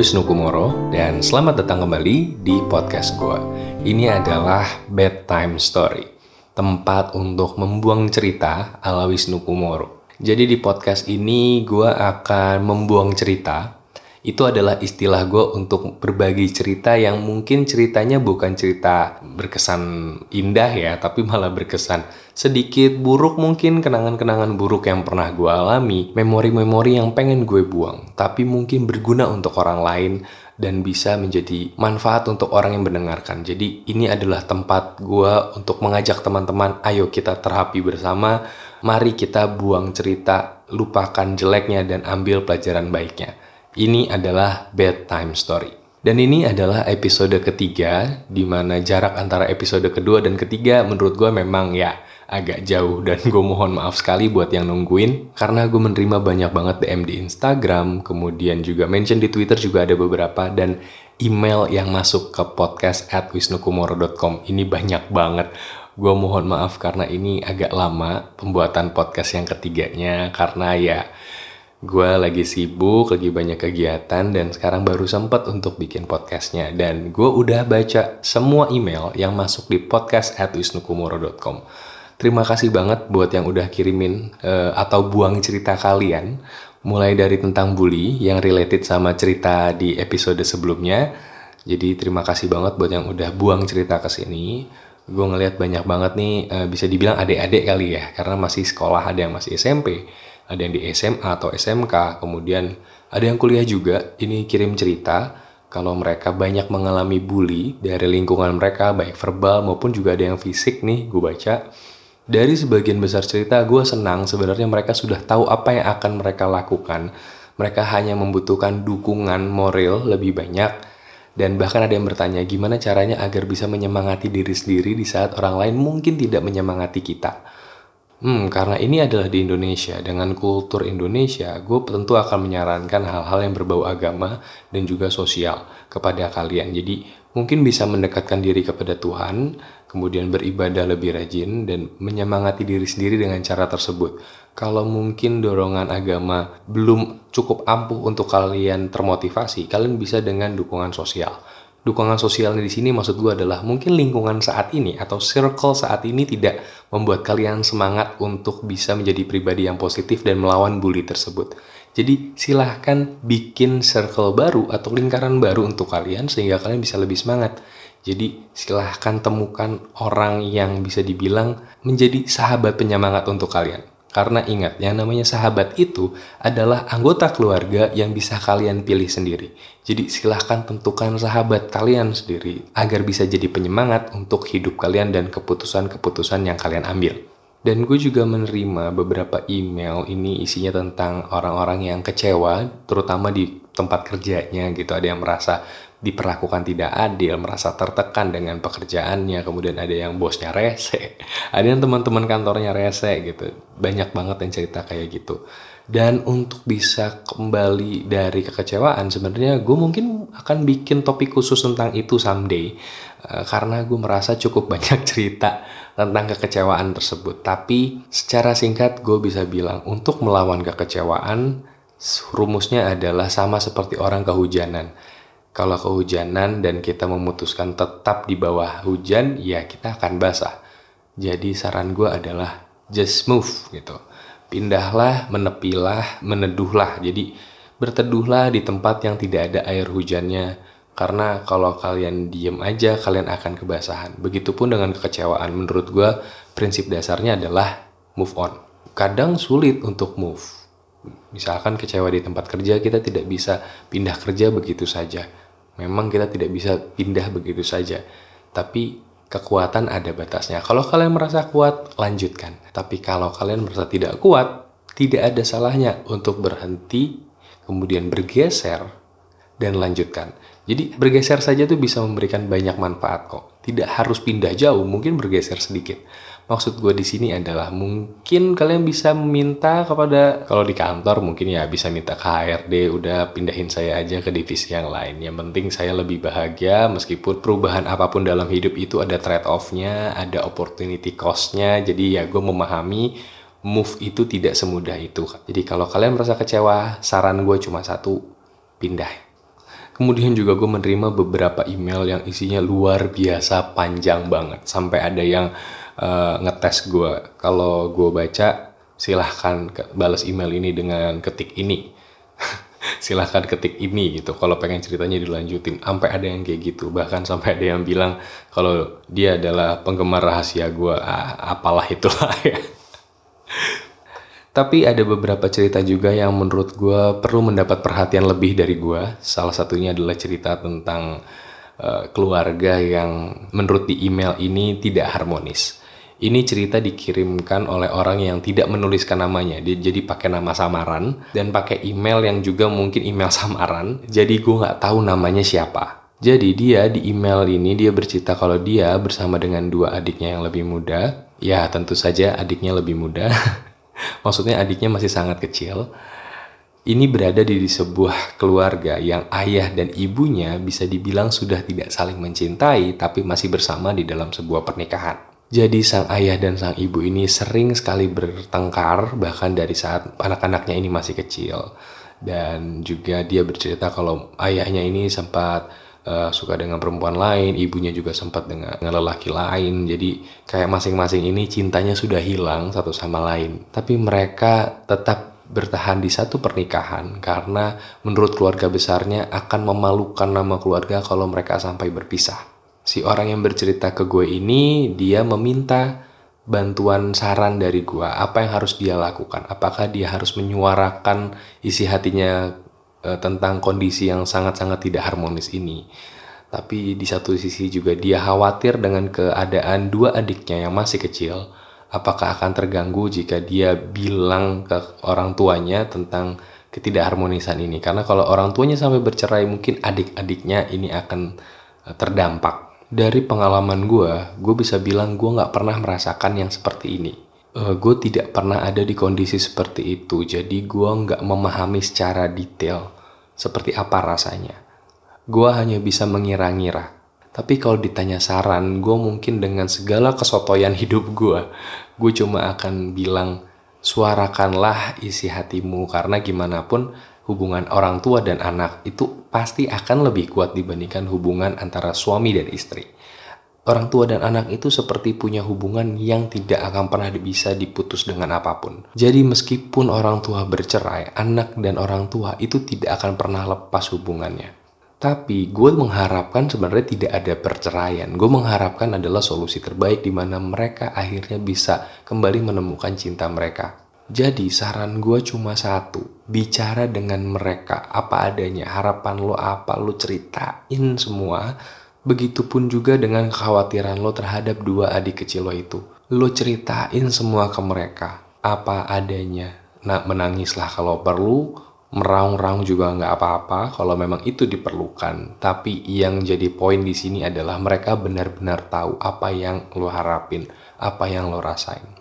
Wisnu Kumoro dan selamat datang kembali di podcast gue. Ini adalah bedtime story, tempat untuk membuang cerita ala Wisnu Kumoro. Jadi di podcast ini gue akan membuang cerita itu adalah istilah gue untuk berbagi cerita yang mungkin ceritanya bukan cerita berkesan indah ya, tapi malah berkesan sedikit buruk mungkin kenangan-kenangan buruk yang pernah gue alami, memori-memori yang pengen gue buang, tapi mungkin berguna untuk orang lain dan bisa menjadi manfaat untuk orang yang mendengarkan. Jadi ini adalah tempat gue untuk mengajak teman-teman, ayo kita terapi bersama, mari kita buang cerita, lupakan jeleknya dan ambil pelajaran baiknya. Ini adalah bedtime story. Dan ini adalah episode ketiga, di mana jarak antara episode kedua dan ketiga menurut gue memang ya agak jauh dan gue mohon maaf sekali buat yang nungguin karena gue menerima banyak banget DM di Instagram, kemudian juga mention di Twitter juga ada beberapa dan email yang masuk ke podcast at wisnukumoro.com ini banyak banget. Gue mohon maaf karena ini agak lama pembuatan podcast yang ketiganya karena ya gue lagi sibuk, lagi banyak kegiatan, dan sekarang baru sempet untuk bikin podcastnya. Dan gue udah baca semua email yang masuk di podcast at wisnukumoro.com. Terima kasih banget buat yang udah kirimin uh, atau buang cerita kalian. Mulai dari tentang bully yang related sama cerita di episode sebelumnya. Jadi terima kasih banget buat yang udah buang cerita ke sini. Gue ngeliat banyak banget nih, uh, bisa dibilang adik-adik kali ya, karena masih sekolah, ada yang masih SMP ada yang di SMA atau SMK, kemudian ada yang kuliah juga. Ini kirim cerita kalau mereka banyak mengalami bully dari lingkungan mereka, baik verbal maupun juga ada yang fisik nih, gue baca. Dari sebagian besar cerita, gue senang sebenarnya mereka sudah tahu apa yang akan mereka lakukan. Mereka hanya membutuhkan dukungan moral lebih banyak, dan bahkan ada yang bertanya gimana caranya agar bisa menyemangati diri sendiri di saat orang lain mungkin tidak menyemangati kita. Hmm, karena ini adalah di Indonesia, dengan kultur Indonesia, gue tentu akan menyarankan hal-hal yang berbau agama dan juga sosial kepada kalian. Jadi, mungkin bisa mendekatkan diri kepada Tuhan, kemudian beribadah lebih rajin, dan menyemangati diri sendiri dengan cara tersebut. Kalau mungkin dorongan agama belum cukup ampuh untuk kalian termotivasi, kalian bisa dengan dukungan sosial dukungan sosialnya di sini maksud gue adalah mungkin lingkungan saat ini atau circle saat ini tidak membuat kalian semangat untuk bisa menjadi pribadi yang positif dan melawan bully tersebut. Jadi silahkan bikin circle baru atau lingkaran baru untuk kalian sehingga kalian bisa lebih semangat. Jadi silahkan temukan orang yang bisa dibilang menjadi sahabat penyemangat untuk kalian. Karena ingat, yang namanya sahabat itu adalah anggota keluarga yang bisa kalian pilih sendiri. Jadi silahkan tentukan sahabat kalian sendiri agar bisa jadi penyemangat untuk hidup kalian dan keputusan-keputusan yang kalian ambil. Dan gue juga menerima beberapa email ini isinya tentang orang-orang yang kecewa, terutama di tempat kerjanya gitu. Ada yang merasa diperlakukan tidak adil, merasa tertekan dengan pekerjaannya, kemudian ada yang bosnya rese, ada yang teman-teman kantornya rese gitu. Banyak banget yang cerita kayak gitu. Dan untuk bisa kembali dari kekecewaan, sebenarnya gue mungkin akan bikin topik khusus tentang itu someday. Uh, karena gue merasa cukup banyak cerita tentang kekecewaan tersebut. Tapi secara singkat gue bisa bilang, untuk melawan kekecewaan, rumusnya adalah sama seperti orang kehujanan kalau kehujanan dan kita memutuskan tetap di bawah hujan, ya kita akan basah. Jadi saran gue adalah just move gitu. Pindahlah, menepilah, meneduhlah. Jadi berteduhlah di tempat yang tidak ada air hujannya. Karena kalau kalian diem aja, kalian akan kebasahan. Begitupun dengan kekecewaan. Menurut gue, prinsip dasarnya adalah move on. Kadang sulit untuk move. Misalkan kecewa di tempat kerja, kita tidak bisa pindah kerja begitu saja Memang kita tidak bisa pindah begitu saja. Tapi kekuatan ada batasnya. Kalau kalian merasa kuat, lanjutkan. Tapi kalau kalian merasa tidak kuat, tidak ada salahnya untuk berhenti, kemudian bergeser, dan lanjutkan. Jadi bergeser saja tuh bisa memberikan banyak manfaat kok. Tidak harus pindah jauh, mungkin bergeser sedikit. Maksud gue di sini adalah mungkin kalian bisa meminta kepada kalau di kantor mungkin ya bisa minta ke HRD udah pindahin saya aja ke divisi yang lain. Yang penting saya lebih bahagia meskipun perubahan apa pun dalam hidup itu ada trade off-nya, ada opportunity cost-nya. Jadi ya gue memahami move itu tidak semudah itu. Jadi kalau kalian merasa kecewa, saran gue cuma satu, pindah. Kemudian juga gue menerima beberapa email yang isinya luar biasa panjang banget. Sampai ada yang uh, ngetes gue. Kalau gue baca, silahkan balas email ini dengan ketik ini. silahkan ketik ini gitu. Kalau pengen ceritanya dilanjutin. Sampai ada yang kayak gitu. Bahkan sampai ada yang bilang kalau dia adalah penggemar rahasia gue. Ah, apalah itulah ya. Tapi ada beberapa cerita juga yang menurut gue perlu mendapat perhatian lebih dari gue. Salah satunya adalah cerita tentang uh, keluarga yang menurut di email ini tidak harmonis. Ini cerita dikirimkan oleh orang yang tidak menuliskan namanya. Dia jadi pakai nama samaran dan pakai email yang juga mungkin email samaran. Jadi gue nggak tahu namanya siapa. Jadi dia di email ini dia bercerita kalau dia bersama dengan dua adiknya yang lebih muda. Ya tentu saja adiknya lebih muda. maksudnya adiknya masih sangat kecil, ini berada di sebuah keluarga yang ayah dan ibunya bisa dibilang sudah tidak saling mencintai tapi masih bersama di dalam sebuah pernikahan. Jadi sang ayah dan sang ibu ini sering sekali bertengkar bahkan dari saat anak-anaknya ini masih kecil. Dan juga dia bercerita kalau ayahnya ini sempat uh, suka dengan perempuan lain, ibunya juga sempat dengan, dengan lelaki lain. Jadi kayak masing-masing ini cintanya sudah hilang satu sama lain. Tapi mereka tetap bertahan di satu pernikahan karena menurut keluarga besarnya akan memalukan nama keluarga kalau mereka sampai berpisah. Si orang yang bercerita ke gue ini dia meminta bantuan saran dari gue apa yang harus dia lakukan apakah dia harus menyuarakan isi hatinya uh, tentang kondisi yang sangat-sangat tidak harmonis ini. Tapi di satu sisi juga dia khawatir dengan keadaan dua adiknya yang masih kecil, apakah akan terganggu jika dia bilang ke orang tuanya tentang ketidakharmonisan ini. Karena kalau orang tuanya sampai bercerai, mungkin adik-adiknya ini akan eh, terdampak. Dari pengalaman gue, gue bisa bilang gue gak pernah merasakan yang seperti ini. Uh, gue tidak pernah ada di kondisi seperti itu, jadi gue nggak memahami secara detail seperti apa rasanya. Gue hanya bisa mengira-ngira. Tapi kalau ditanya saran, gue mungkin dengan segala kesotoyan hidup gue, gue cuma akan bilang, suarakanlah isi hatimu, karena gimana pun hubungan orang tua dan anak itu pasti akan lebih kuat dibandingkan hubungan antara suami dan istri Orang tua dan anak itu seperti punya hubungan yang tidak akan pernah bisa diputus dengan apa pun. Jadi meskipun orang tua bercerai, anak dan orang tua itu tidak akan pernah lepas hubungannya. Tapi gue mengharapkan sebenarnya tidak ada perceraian. Gue mengharapkan adalah solusi terbaik di mana mereka akhirnya bisa kembali menemukan cinta mereka. Jadi saran gue cuma satu, bicara dengan mereka apa adanya, harapan lo apa, lo ceritain semua, Begitupun juga dengan kekhawatiran lo terhadap dua adik kecil lo itu. Lo ceritain semua ke mereka, apa adanya. Nah, menangislah kalau perlu, meraung-raung juga nggak apa-apa kalau memang itu diperlukan. Tapi yang jadi poin di sini adalah mereka benar-benar tahu apa yang lo harapin, apa yang lo rasain.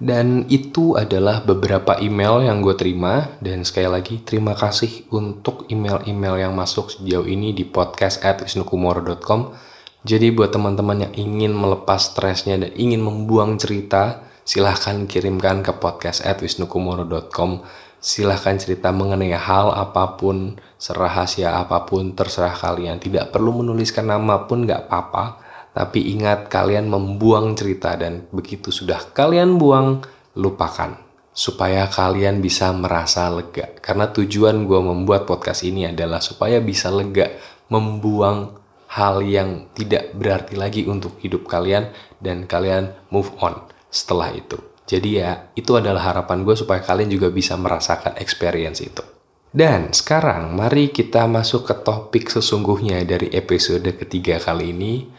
Dan itu adalah beberapa email yang gue terima. Dan sekali lagi terima kasih untuk email-email yang masuk sejauh ini di podcast at wisnukumoro.com. Jadi buat teman-teman yang ingin melepas stresnya dan ingin membuang cerita, silahkan kirimkan ke podcast at wisnukumoro.com. Silahkan cerita mengenai hal apa pun, serahasia apa pun, terserah kalian. Tidak perlu menuliskan nama pun gak apa-apa tapi ingat kalian membuang cerita dan begitu sudah kalian buang, lupakan. Supaya kalian bisa merasa lega. Karena tujuan gue membuat podcast ini adalah supaya bisa lega. Membuang hal yang tidak berarti lagi untuk hidup kalian dan kalian move on setelah itu. Jadi ya, itu adalah harapan gue supaya kalian juga bisa merasakan experience itu. Dan sekarang mari kita masuk ke topik sesungguhnya dari episode ketiga kali ini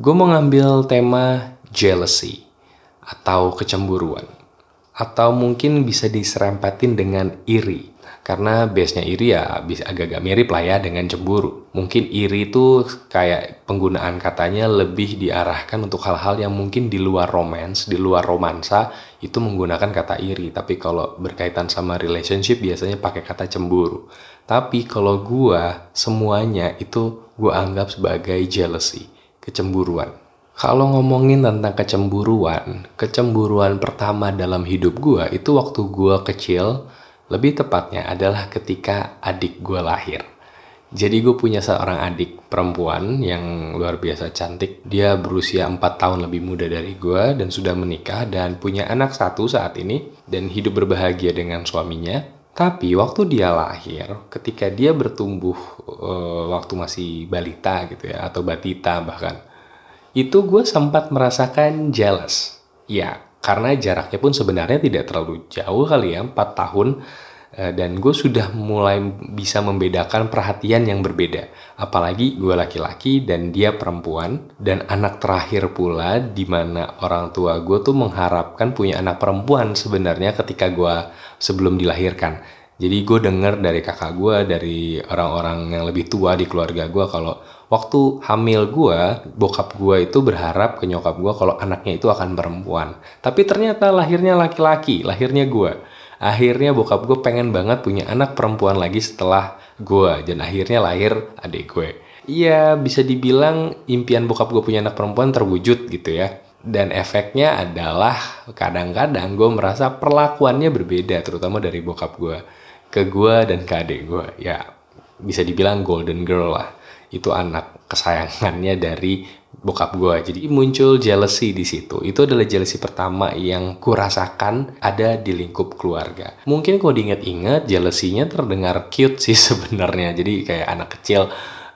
gue mau ngambil tema jealousy atau kecemburuan. Atau mungkin bisa diserempetin dengan iri. Karena base-nya iri ya agak-agak mirip lah ya dengan cemburu. Mungkin iri itu kayak penggunaan katanya lebih diarahkan untuk hal-hal yang mungkin di luar romance, di luar romansa itu menggunakan kata iri. Tapi kalau berkaitan sama relationship biasanya pakai kata cemburu. Tapi kalau gue semuanya itu gue anggap sebagai jealousy kecemburuan. Kalau ngomongin tentang kecemburuan, kecemburuan pertama dalam hidup gue itu waktu gue kecil, lebih tepatnya adalah ketika adik gue lahir. Jadi gue punya seorang adik perempuan yang luar biasa cantik. Dia berusia 4 tahun lebih muda dari gue dan sudah menikah dan punya anak satu saat ini dan hidup berbahagia dengan suaminya. Tapi waktu dia lahir, ketika dia bertumbuh uh, waktu masih balita gitu ya atau batita bahkan, itu gue sempat merasakan jealous. Ya, karena jaraknya pun sebenarnya tidak terlalu jauh kali ya, 4 tahun Eh, dan gue sudah mulai bisa membedakan perhatian yang berbeda. Apalagi gue laki-laki dan dia perempuan dan anak terakhir pula di mana orang tua gue tuh mengharapkan punya anak perempuan sebenarnya ketika gue sebelum dilahirkan. Jadi gue denger dari kakak gue, dari orang-orang yang lebih tua di keluarga gue kalau waktu hamil gue, bokap gue itu berharap ke nyokap gue kalau anaknya itu akan perempuan. Tapi ternyata lahirnya laki-laki, lahirnya gue akhirnya bokap gue pengen banget punya anak perempuan lagi setelah gue dan akhirnya lahir adik gue Iya bisa dibilang impian bokap gue punya anak perempuan terwujud gitu ya dan efeknya adalah kadang-kadang gue merasa perlakuannya berbeda terutama dari bokap gue ke gue dan ke adik gue ya bisa dibilang golden girl lah itu anak kesayangannya dari bokap gue. Jadi muncul jealousy di situ. Itu adalah jealousy pertama yang kurasakan ada di lingkup keluarga. Mungkin kalau diingat-ingat jealousy-nya terdengar cute sih sebenarnya. Jadi kayak anak kecil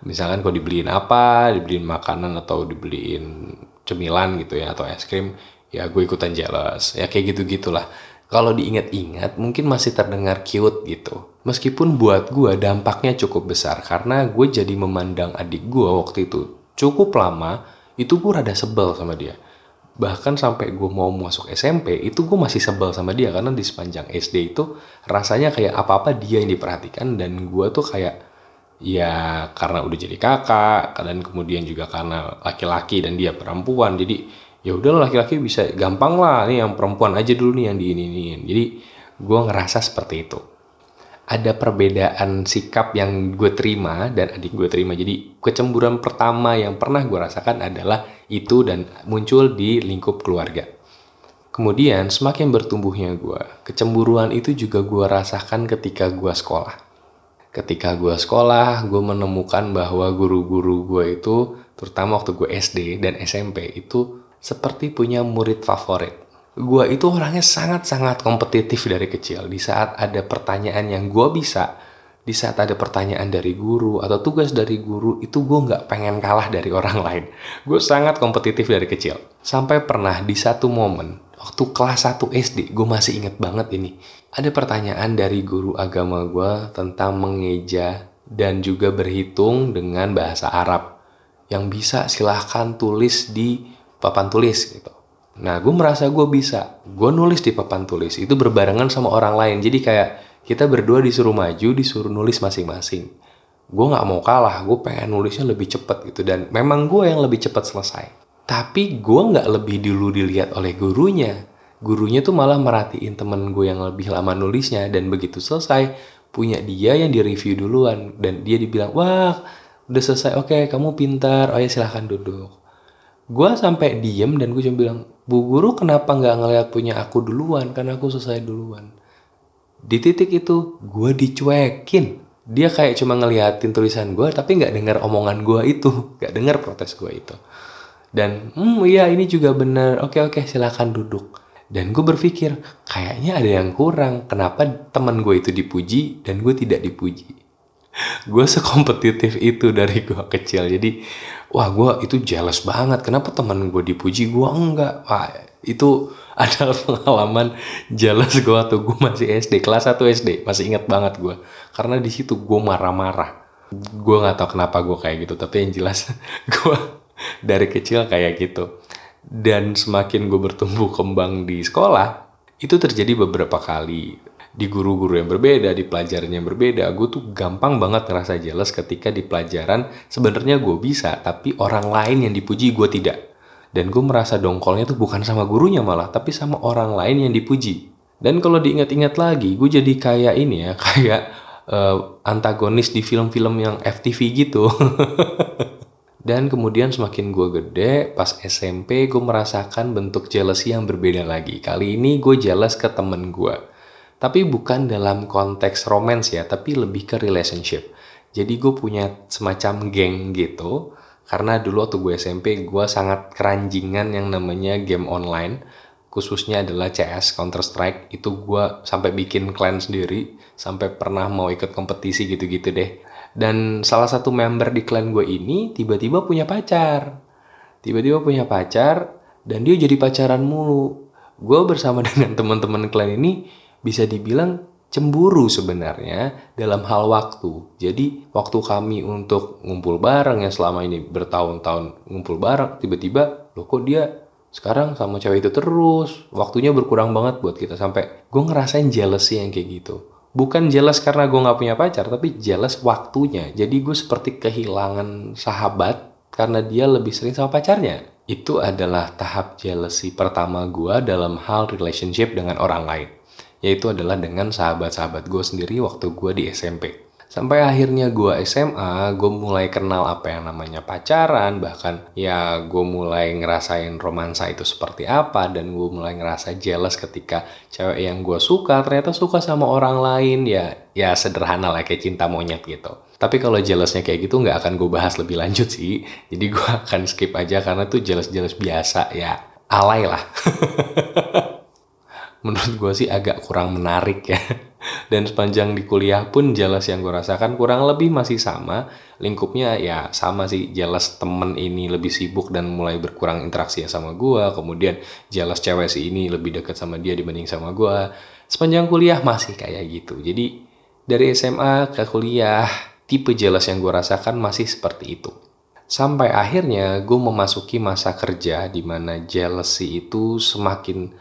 misalkan kalau dibeliin apa, dibeliin makanan atau dibeliin cemilan gitu ya atau es krim, ya gue ikutan jealous. Ya kayak gitu-gitulah. Kalau diingat-ingat mungkin masih terdengar cute gitu. Meskipun buat gue dampaknya cukup besar karena gue jadi memandang adik gue waktu itu cukup lama itu gue rada sebel sama dia bahkan sampai gue mau masuk SMP itu gue masih sebel sama dia karena di sepanjang SD itu rasanya kayak apa-apa dia yang diperhatikan dan gue tuh kayak ya karena udah jadi kakak dan kemudian juga karena laki-laki dan dia perempuan jadi ya udah laki-laki bisa gampang lah nih yang perempuan aja dulu nih yang diinin jadi gue ngerasa seperti itu ada perbedaan sikap yang gue terima dan adik gue terima. Jadi kecemburuan pertama yang pernah gue rasakan adalah itu dan muncul di lingkup keluarga. Kemudian semakin bertumbuhnya gue, kecemburuan itu juga gue rasakan ketika gue sekolah. Ketika gue sekolah, gue menemukan bahwa guru-guru gue itu, terutama waktu gue SD dan SMP, itu seperti punya murid favorit gue itu orangnya sangat-sangat kompetitif dari kecil. Di saat ada pertanyaan yang gue bisa, di saat ada pertanyaan dari guru atau tugas dari guru, itu gue nggak pengen kalah dari orang lain. Gue sangat kompetitif dari kecil. Sampai pernah di satu momen, waktu kelas 1 SD, gue masih inget banget ini. Ada pertanyaan dari guru agama gue tentang mengeja dan juga berhitung dengan bahasa Arab. Yang bisa silahkan tulis di papan tulis gitu Nah, gue merasa gue bisa. Gue nulis di papan tulis itu berbarengan sama orang lain. Jadi kayak kita berdua disuruh maju, disuruh nulis masing-masing. Gue nggak mau kalah, gue pengen nulisnya lebih cepat gitu. Dan memang gue yang lebih cepat selesai. Tapi gue nggak lebih dulu dilihat oleh gurunya. Gurunya tuh malah merhatiin temen gue yang lebih lama nulisnya. Dan begitu selesai, punya dia yang direview duluan. Dan dia dibilang, wah udah selesai, oke kamu pintar, oh ya silahkan duduk gue sampai diem dan gue cuma bilang bu guru kenapa nggak ngeliat punya aku duluan karena aku selesai duluan di titik itu gue dicuekin dia kayak cuma ngeliatin tulisan gue tapi nggak dengar omongan gue itu nggak dengar protes gue itu dan hmm iya ini juga benar. Oke oke silakan duduk. Dan gue berpikir kayaknya ada yang kurang. Kenapa teman gue itu dipuji dan gue tidak dipuji? Gue sekompetitif itu dari gue kecil. Jadi wah gue itu jealous banget. Kenapa teman gue dipuji gue enggak? Wah itu adalah pengalaman jealous gue tuh. Gue masih SD kelas 1 SD masih ingat banget gue karena di situ gue marah-marah. Gue nggak tahu kenapa gue kayak gitu tapi yang jelas gue dari kecil kayak gitu dan semakin gue bertumbuh kembang di sekolah itu terjadi beberapa kali di guru-guru yang berbeda, di pelajaran yang berbeda, gue tuh gampang banget ngerasa jealous ketika di pelajaran sebenarnya gue bisa, tapi orang lain yang dipuji gue tidak. Dan gue merasa dongkolnya tuh bukan sama gurunya malah, tapi sama orang lain yang dipuji. Dan kalau diingat-ingat lagi, gue jadi kayak ini ya, kayak uh, antagonis di film-film yang FTV gitu. Dan kemudian semakin gue gede, pas SMP gue merasakan bentuk jealousy yang berbeda lagi. Kali ini gue jealous ke temen gue tapi bukan dalam konteks romance ya, tapi lebih ke relationship. Jadi gue punya semacam geng gitu. Karena dulu waktu gue SMP gue sangat keranjingan yang namanya game online. Khususnya adalah CS Counter Strike. Itu gue sampai bikin clan sendiri. Sampai pernah mau ikut kompetisi gitu-gitu deh. Dan salah satu member di clan gue ini tiba-tiba punya pacar. Tiba-tiba punya pacar dan dia jadi pacaran mulu. Gue bersama dengan teman-teman clan ini bisa dibilang cemburu sebenarnya dalam hal waktu. Jadi waktu kami untuk ngumpul bareng yang selama ini bertahun-tahun ngumpul bareng, tiba-tiba loh kok dia sekarang sama cewek itu terus, waktunya berkurang banget buat kita sampai gue ngerasain jealousy yang kayak gitu. Bukan jealous karena gue gak punya pacar, tapi jealous waktunya. Jadi gue seperti kehilangan sahabat karena dia lebih sering sama pacarnya. Itu adalah tahap jealousy pertama gue dalam hal relationship dengan orang lain yaitu adalah dengan sahabat-sahabat gue sendiri waktu gue di SMP. Sampai akhirnya gue SMA, gue mulai kenal apa yang namanya pacaran, bahkan ya gue mulai ngerasain romansa itu seperti apa, dan gue mulai ngerasa jealous ketika cewek yang gue suka ternyata suka sama orang lain, ya ya sederhana lah kayak cinta monyet gitu. Tapi kalau jealousnya kayak gitu nggak akan gue bahas lebih lanjut sih, jadi gue akan skip aja karena tuh jealous-jealous biasa ya, alay lah. menurut gue sih agak kurang menarik ya. Dan sepanjang di kuliah pun jelas yang gue rasakan kurang lebih masih sama. Lingkupnya ya sama sih jelas temen ini lebih sibuk dan mulai berkurang interaksi sama gue. Kemudian jelas cewek si ini lebih dekat sama dia dibanding sama gue. Sepanjang kuliah masih kayak gitu. Jadi dari SMA ke kuliah tipe jelas yang gue rasakan masih seperti itu. Sampai akhirnya gue memasuki masa kerja di mana jealousy itu semakin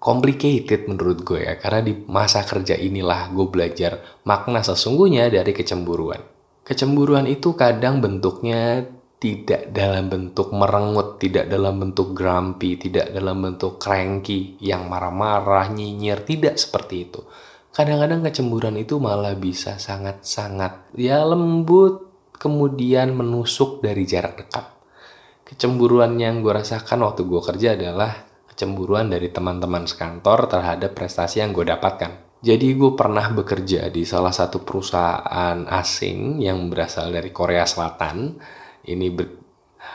complicated menurut gue ya karena di masa kerja inilah gue belajar makna sesungguhnya dari kecemburuan kecemburuan itu kadang bentuknya tidak dalam bentuk merengut, tidak dalam bentuk grumpy, tidak dalam bentuk cranky yang marah-marah, nyinyir, tidak seperti itu. Kadang-kadang kecemburuan itu malah bisa sangat-sangat ya lembut, kemudian menusuk dari jarak dekat. Kecemburuan yang gue rasakan waktu gue kerja adalah kecemburuan dari teman-teman sekantor terhadap prestasi yang gue dapatkan. Jadi gue pernah bekerja di salah satu perusahaan asing yang berasal dari Korea Selatan. Ini ber,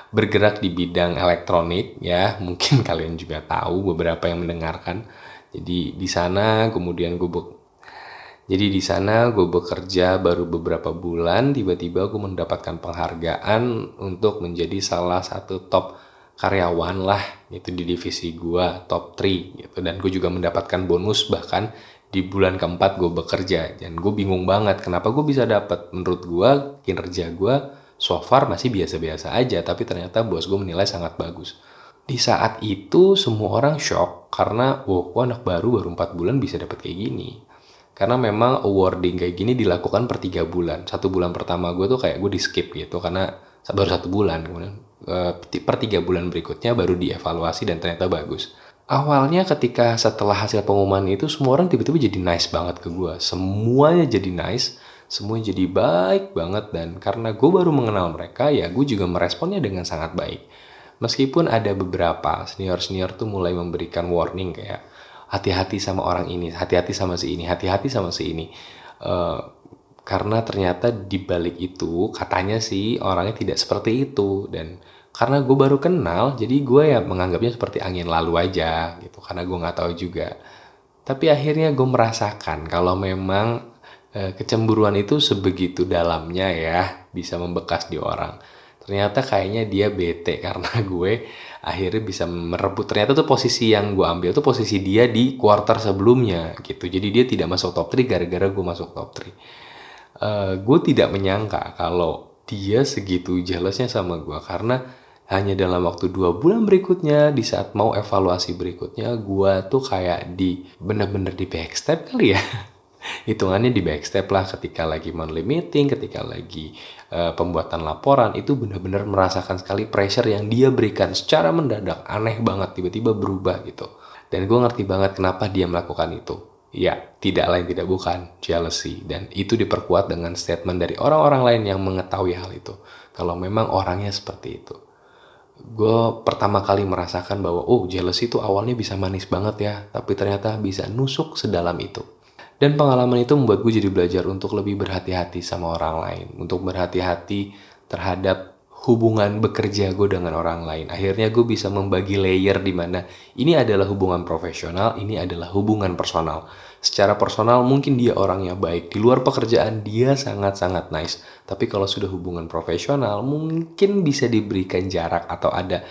bergerak di bidang elektronik ya, mungkin kalian juga tahu beberapa yang mendengarkan. Jadi di sana kemudian gue jadi di sana gue bekerja baru beberapa bulan, tiba-tiba gue mendapatkan penghargaan untuk menjadi salah satu top karyawan lah itu di divisi gua top 3 gitu. Dan gue juga mendapatkan bonus bahkan di bulan keempat gue bekerja. Dan gue bingung banget kenapa gue bisa dapat menurut gue kinerja gue so far masih biasa-biasa aja tapi ternyata bos gue menilai sangat bagus. Di saat itu semua orang shock karena wow kok anak baru baru 4 bulan bisa dapat kayak gini. Karena memang awarding kayak gini dilakukan per tiga bulan. Satu bulan pertama gue tuh kayak gue di skip gitu karena baru satu bulan. Kemudian per tiga bulan berikutnya baru dievaluasi dan ternyata bagus. Awalnya ketika setelah hasil pengumuman itu semua orang tiba-tiba jadi nice banget ke gue. Semuanya jadi nice, semuanya jadi baik banget dan karena gue baru mengenal mereka ya gue juga meresponnya dengan sangat baik. Meskipun ada beberapa senior-senior tuh mulai memberikan warning kayak hati-hati sama orang ini, hati-hati sama si ini, hati-hati sama si ini. Uh, karena ternyata di balik itu katanya sih orangnya tidak seperti itu. Dan karena gue baru kenal jadi gue ya menganggapnya seperti angin lalu aja gitu. Karena gue nggak tahu juga. Tapi akhirnya gue merasakan kalau memang e, kecemburuan itu sebegitu dalamnya ya bisa membekas di orang. Ternyata kayaknya dia bete karena gue akhirnya bisa merebut. Ternyata tuh posisi yang gue ambil tuh posisi dia di quarter sebelumnya gitu. Jadi dia tidak masuk top 3 gara-gara gue masuk top 3 uh, gue tidak menyangka kalau dia segitu jealousnya sama gue karena hanya dalam waktu dua bulan berikutnya di saat mau evaluasi berikutnya gue tuh kayak di bener-bener di backstep kali ya. Hitungannya di backstep lah ketika lagi monthly meeting ketika lagi uh, pembuatan laporan itu bener-bener merasakan sekali pressure yang dia berikan secara mendadak aneh banget tiba-tiba berubah gitu. Dan gue ngerti banget kenapa dia melakukan itu ya tidak lain tidak bukan jealousy dan itu diperkuat dengan statement dari orang-orang lain yang mengetahui hal itu kalau memang orangnya seperti itu gue pertama kali merasakan bahwa oh jealousy itu awalnya bisa manis banget ya tapi ternyata bisa nusuk sedalam itu Dan pengalaman itu membuat gue jadi belajar untuk lebih berhati-hati sama orang lain. Untuk berhati-hati terhadap hubungan bekerja gue dengan orang lain. Akhirnya gue bisa membagi layer di mana ini adalah hubungan profesional, ini adalah hubungan personal. Secara personal mungkin dia orangnya baik. Di luar pekerjaan dia sangat-sangat nice. Tapi kalau sudah hubungan profesional mungkin bisa diberikan jarak atau ada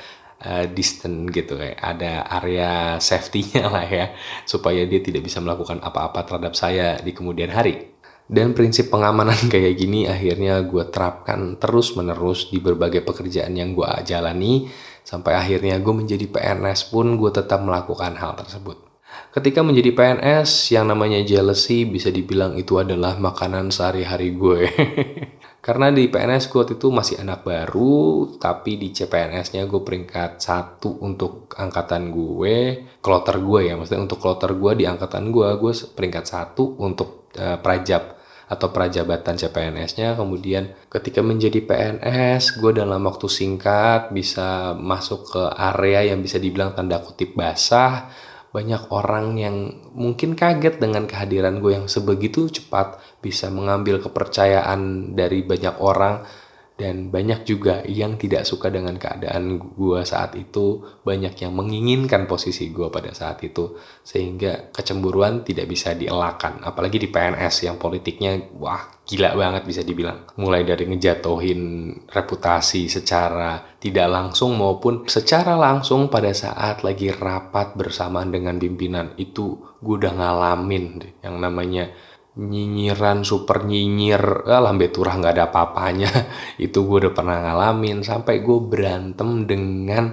uh, distant gitu ya, ada area safety-nya lah ya, supaya dia tidak bisa melakukan apa-apa terhadap saya di kemudian hari. Dan prinsip pengamanan kayak gini akhirnya gue terapkan terus-menerus di berbagai pekerjaan yang gue jalani, sampai akhirnya gue menjadi PNS pun gue tetap melakukan hal tersebut. Ketika menjadi PNS, yang namanya jealousy bisa dibilang itu adalah makanan sehari-hari gue. Karena di PNS gue waktu itu masih anak baru, tapi di CPNS-nya gue peringkat satu untuk angkatan gue, kloter gue ya, maksudnya untuk kloter gue di angkatan gue, gue peringkat satu untuk uh, prajab atau prajabatan CPNS-nya. Kemudian ketika menjadi PNS, gue dalam waktu singkat bisa masuk ke area yang bisa dibilang tanda kutip basah, banyak orang yang mungkin kaget dengan kehadiran gue yang sebegitu cepat bisa mengambil kepercayaan dari banyak orang dan banyak juga yang tidak suka dengan keadaan gue saat itu. Banyak yang menginginkan posisi gue pada saat itu. Sehingga kecemburuan tidak bisa dielakkan. Apalagi di PNS yang politiknya wah gila banget bisa dibilang. Mulai dari ngejatohin reputasi secara tidak langsung maupun secara langsung pada saat lagi rapat bersamaan dengan pimpinan. Itu gue udah ngalamin yang namanya nyinyiran super nyinyir ah, lambe turah nggak ada apa-apanya. Itu gue udah pernah ngalamin sampai gue berantem dengan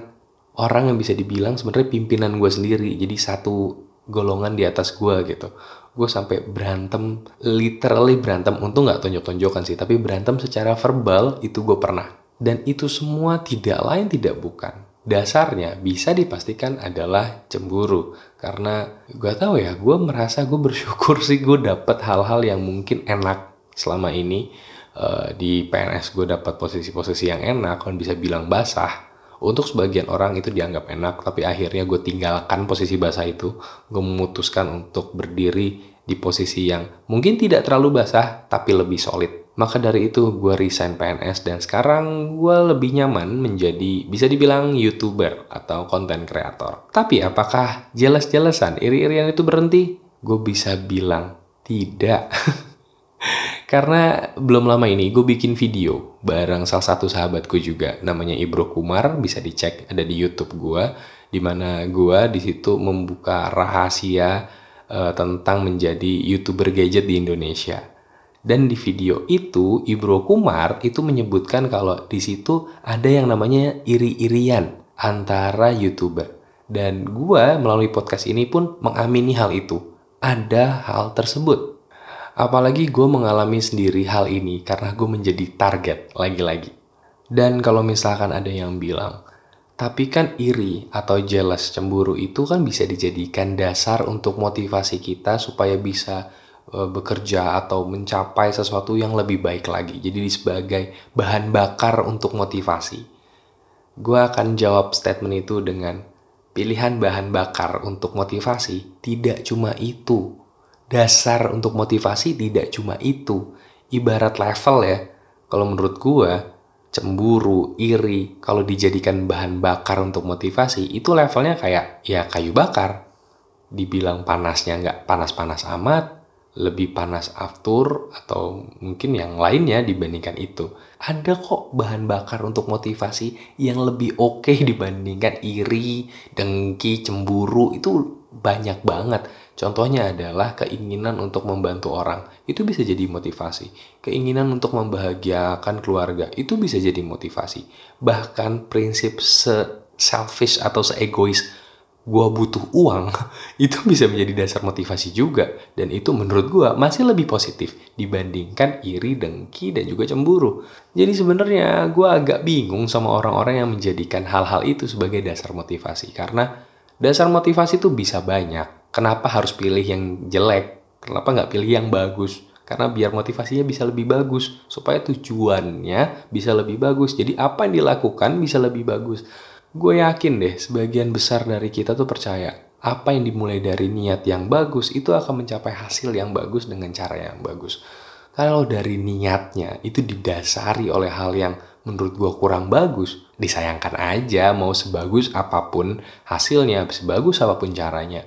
orang yang bisa dibilang sebenarnya pimpinan gue sendiri jadi satu golongan di atas gue gitu. Gue sampai berantem literally berantem untung nggak tonjok-tonjokan sih tapi berantem secara verbal itu gue pernah. Dan itu semua tidak lain tidak bukan dasarnya bisa dipastikan adalah cemburu. Karena gue tahu ya gue merasa gue bersyukur sih gue dapet hal-hal yang mungkin enak selama ini. Uh, di PNS gue dapat posisi-posisi yang enak kan bisa bilang basah. Untuk sebagian orang itu dianggap enak tapi akhirnya gue tinggalkan posisi basah itu. Gue memutuskan untuk berdiri di posisi yang mungkin tidak terlalu basah tapi lebih solid maka dari itu gue resign PNS dan sekarang gue lebih nyaman menjadi bisa dibilang YouTuber atau konten kreator. Tapi apakah jelas-jelasan iri-irian itu berhenti? Gue bisa bilang tidak. Karena belum lama ini gue bikin video bareng salah satu sahabatku juga namanya Ibro Kumar bisa dicek ada di YouTube gue di mana gue di situ membuka rahasia uh, tentang menjadi youtuber gadget di Indonesia dan di video itu Ibro Kumar itu menyebutkan kalau di situ ada yang namanya iri-irian antara YouTuber. Dan gua melalui podcast ini pun mengamini hal itu. Ada hal tersebut. Apalagi gue mengalami sendiri hal ini karena gue menjadi target lagi-lagi. Dan kalau misalkan ada yang bilang, tapi kan iri atau jealous cemburu itu kan bisa dijadikan dasar untuk motivasi kita supaya bisa bekerja atau mencapai sesuatu yang lebih baik lagi. Jadi sebagai bahan bakar untuk motivasi. Gue akan jawab statement itu dengan pilihan bahan bakar untuk motivasi tidak cuma itu. Dasar untuk motivasi tidak cuma itu. Ibarat level ya. Kalau menurut gue, cemburu, iri, kalau dijadikan bahan bakar untuk motivasi, itu levelnya kayak ya kayu bakar. Dibilang panasnya nggak panas-panas amat, lebih panas aftur atau mungkin yang lainnya dibandingkan itu. Ada kok bahan bakar untuk motivasi yang lebih oke okay dibandingkan iri, dengki, cemburu itu banyak banget. Contohnya adalah keinginan untuk membantu orang. Itu bisa jadi motivasi. Keinginan untuk membahagiakan keluarga itu bisa jadi motivasi. Bahkan prinsip se selfish atau seegois gue butuh uang itu bisa menjadi dasar motivasi juga. Dan itu menurut gue masih lebih positif dibandingkan iri dengki dan juga cemburu. Jadi sebenarnya gue agak bingung sama orang-orang yang menjadikan hal-hal itu sebagai dasar motivasi. Karena dasar motivasi itu bisa banyak. Kenapa harus pilih yang jelek? Kenapa nggak pilih yang bagus? Karena biar motivasinya bisa lebih bagus supaya tujuannya bisa lebih bagus. Jadi apa yang dilakukan bisa lebih bagus gue yakin deh sebagian besar dari kita tuh percaya apa yang dimulai dari niat yang bagus itu akan mencapai hasil yang bagus dengan cara yang bagus. Kalau dari niatnya itu didasari oleh hal yang menurut gue kurang bagus, disayangkan aja mau sebagus apa pun hasilnya, sebagus apa pun caranya.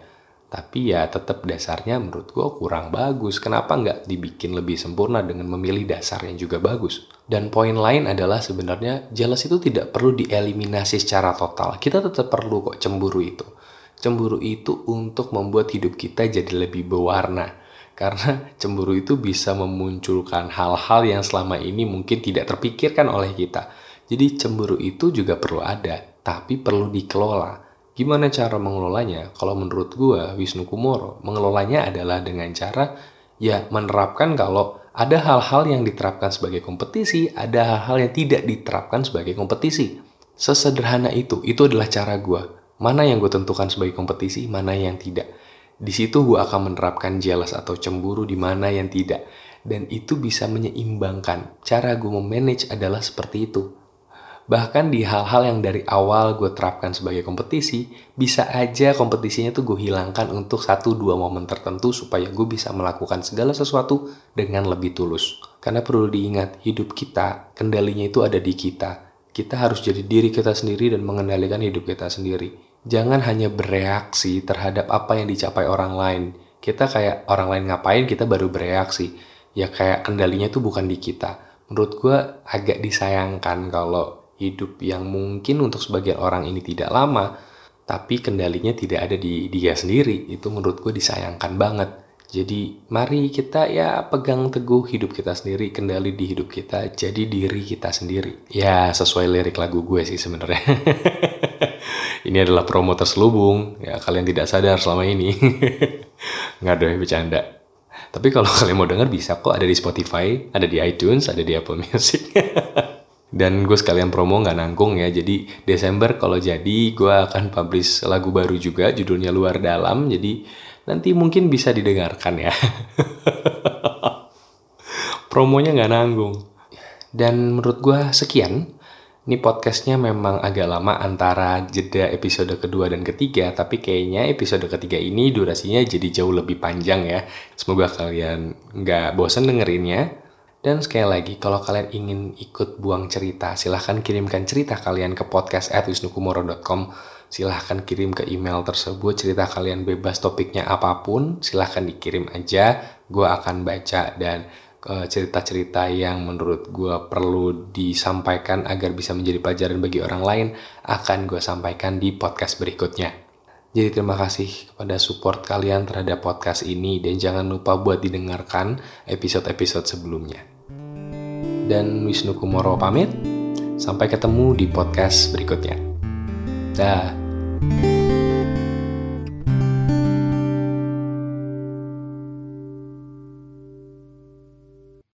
Tapi ya tetap dasarnya menurut gue kurang bagus. Kenapa nggak dibikin lebih sempurna dengan memilih dasar yang juga bagus? Dan poin lain adalah sebenarnya jelas itu tidak perlu dieliminasi secara total. Kita tetap perlu kok cemburu itu Cemburu itu untuk membuat hidup kita jadi lebih berwarna. Karena cemburu itu bisa memunculkan hal-hal yang selama ini mungkin tidak terpikirkan oleh kita. Jadi cemburu itu juga perlu ada, tapi perlu dikelola. Gimana cara mengelolanya? Kalau menurut gue, Wisnu Kumoro, mengelolanya adalah dengan cara ya menerapkan kalau ada hal-hal yang diterapkan sebagai kompetisi, ada hal-hal yang tidak diterapkan sebagai kompetisi. Sesederhana itu, itu adalah cara gue mana yang gue tentukan sebagai kompetisi, mana yang tidak. Di situ gue akan menerapkan jealous atau cemburu di mana yang tidak. Dan itu bisa menyeimbangkan. Cara gue memanage adalah seperti itu. Bahkan di hal-hal yang dari awal gue terapkan sebagai kompetisi, bisa aja kompetisinya tuh gue hilangkan untuk satu dua momen tertentu supaya gue bisa melakukan segala sesuatu dengan lebih tulus. Karena perlu diingat, hidup kita, kendalinya itu ada di kita. Kita harus jadi diri kita sendiri dan mengendalikan hidup kita sendiri jangan hanya bereaksi terhadap apa yang dicapai orang lain. Kita kayak orang lain ngapain, kita baru bereaksi. Ya kayak kendalinya itu bukan di kita. Menurut gue agak disayangkan kalau hidup yang mungkin untuk sebagian orang ini tidak lama, tapi kendalinya tidak ada di dia sendiri. Itu menurut gue disayangkan banget. Jadi mari kita ya pegang teguh hidup kita sendiri, kendali di hidup kita, jadi diri kita sendiri. Ya sesuai lirik lagu gue sih sebenarnya. ini adalah promo terselubung ya kalian tidak sadar selama ini nggak ada bercanda tapi kalau kalian mau denger bisa kok ada di Spotify ada di iTunes ada di Apple Music dan gue sekalian promo nggak nanggung ya. Jadi Desember kalau jadi gue akan publish lagu baru juga judulnya luar dalam. Jadi nanti mungkin bisa didengarkan ya. Promonya nggak nanggung. Dan menurut gue sekian. Ini podcastnya memang agak lama antara jeda episode kedua dan ketiga, tapi kayaknya episode ketiga ini durasinya jadi jauh lebih panjang ya. Semoga kalian nggak bosan dengerinnya. Dan sekali lagi, kalau kalian ingin ikut buang cerita, silahkan kirimkan cerita kalian ke podcast at wisnukumoro.com. Silahkan kirim ke email tersebut, cerita kalian bebas topiknya apa pun, silahkan dikirim aja. Gue akan baca dan Eh, cerita-cerita yang menurut gue perlu disampaikan agar bisa menjadi pelajaran bagi orang lain akan gue sampaikan di podcast berikutnya. Jadi terima kasih kepada support kalian terhadap podcast ini dan jangan lupa buat didengarkan episode-episode sebelumnya. Dan Wisnu Kumoro pamit, sampai ketemu di podcast berikutnya. Dah.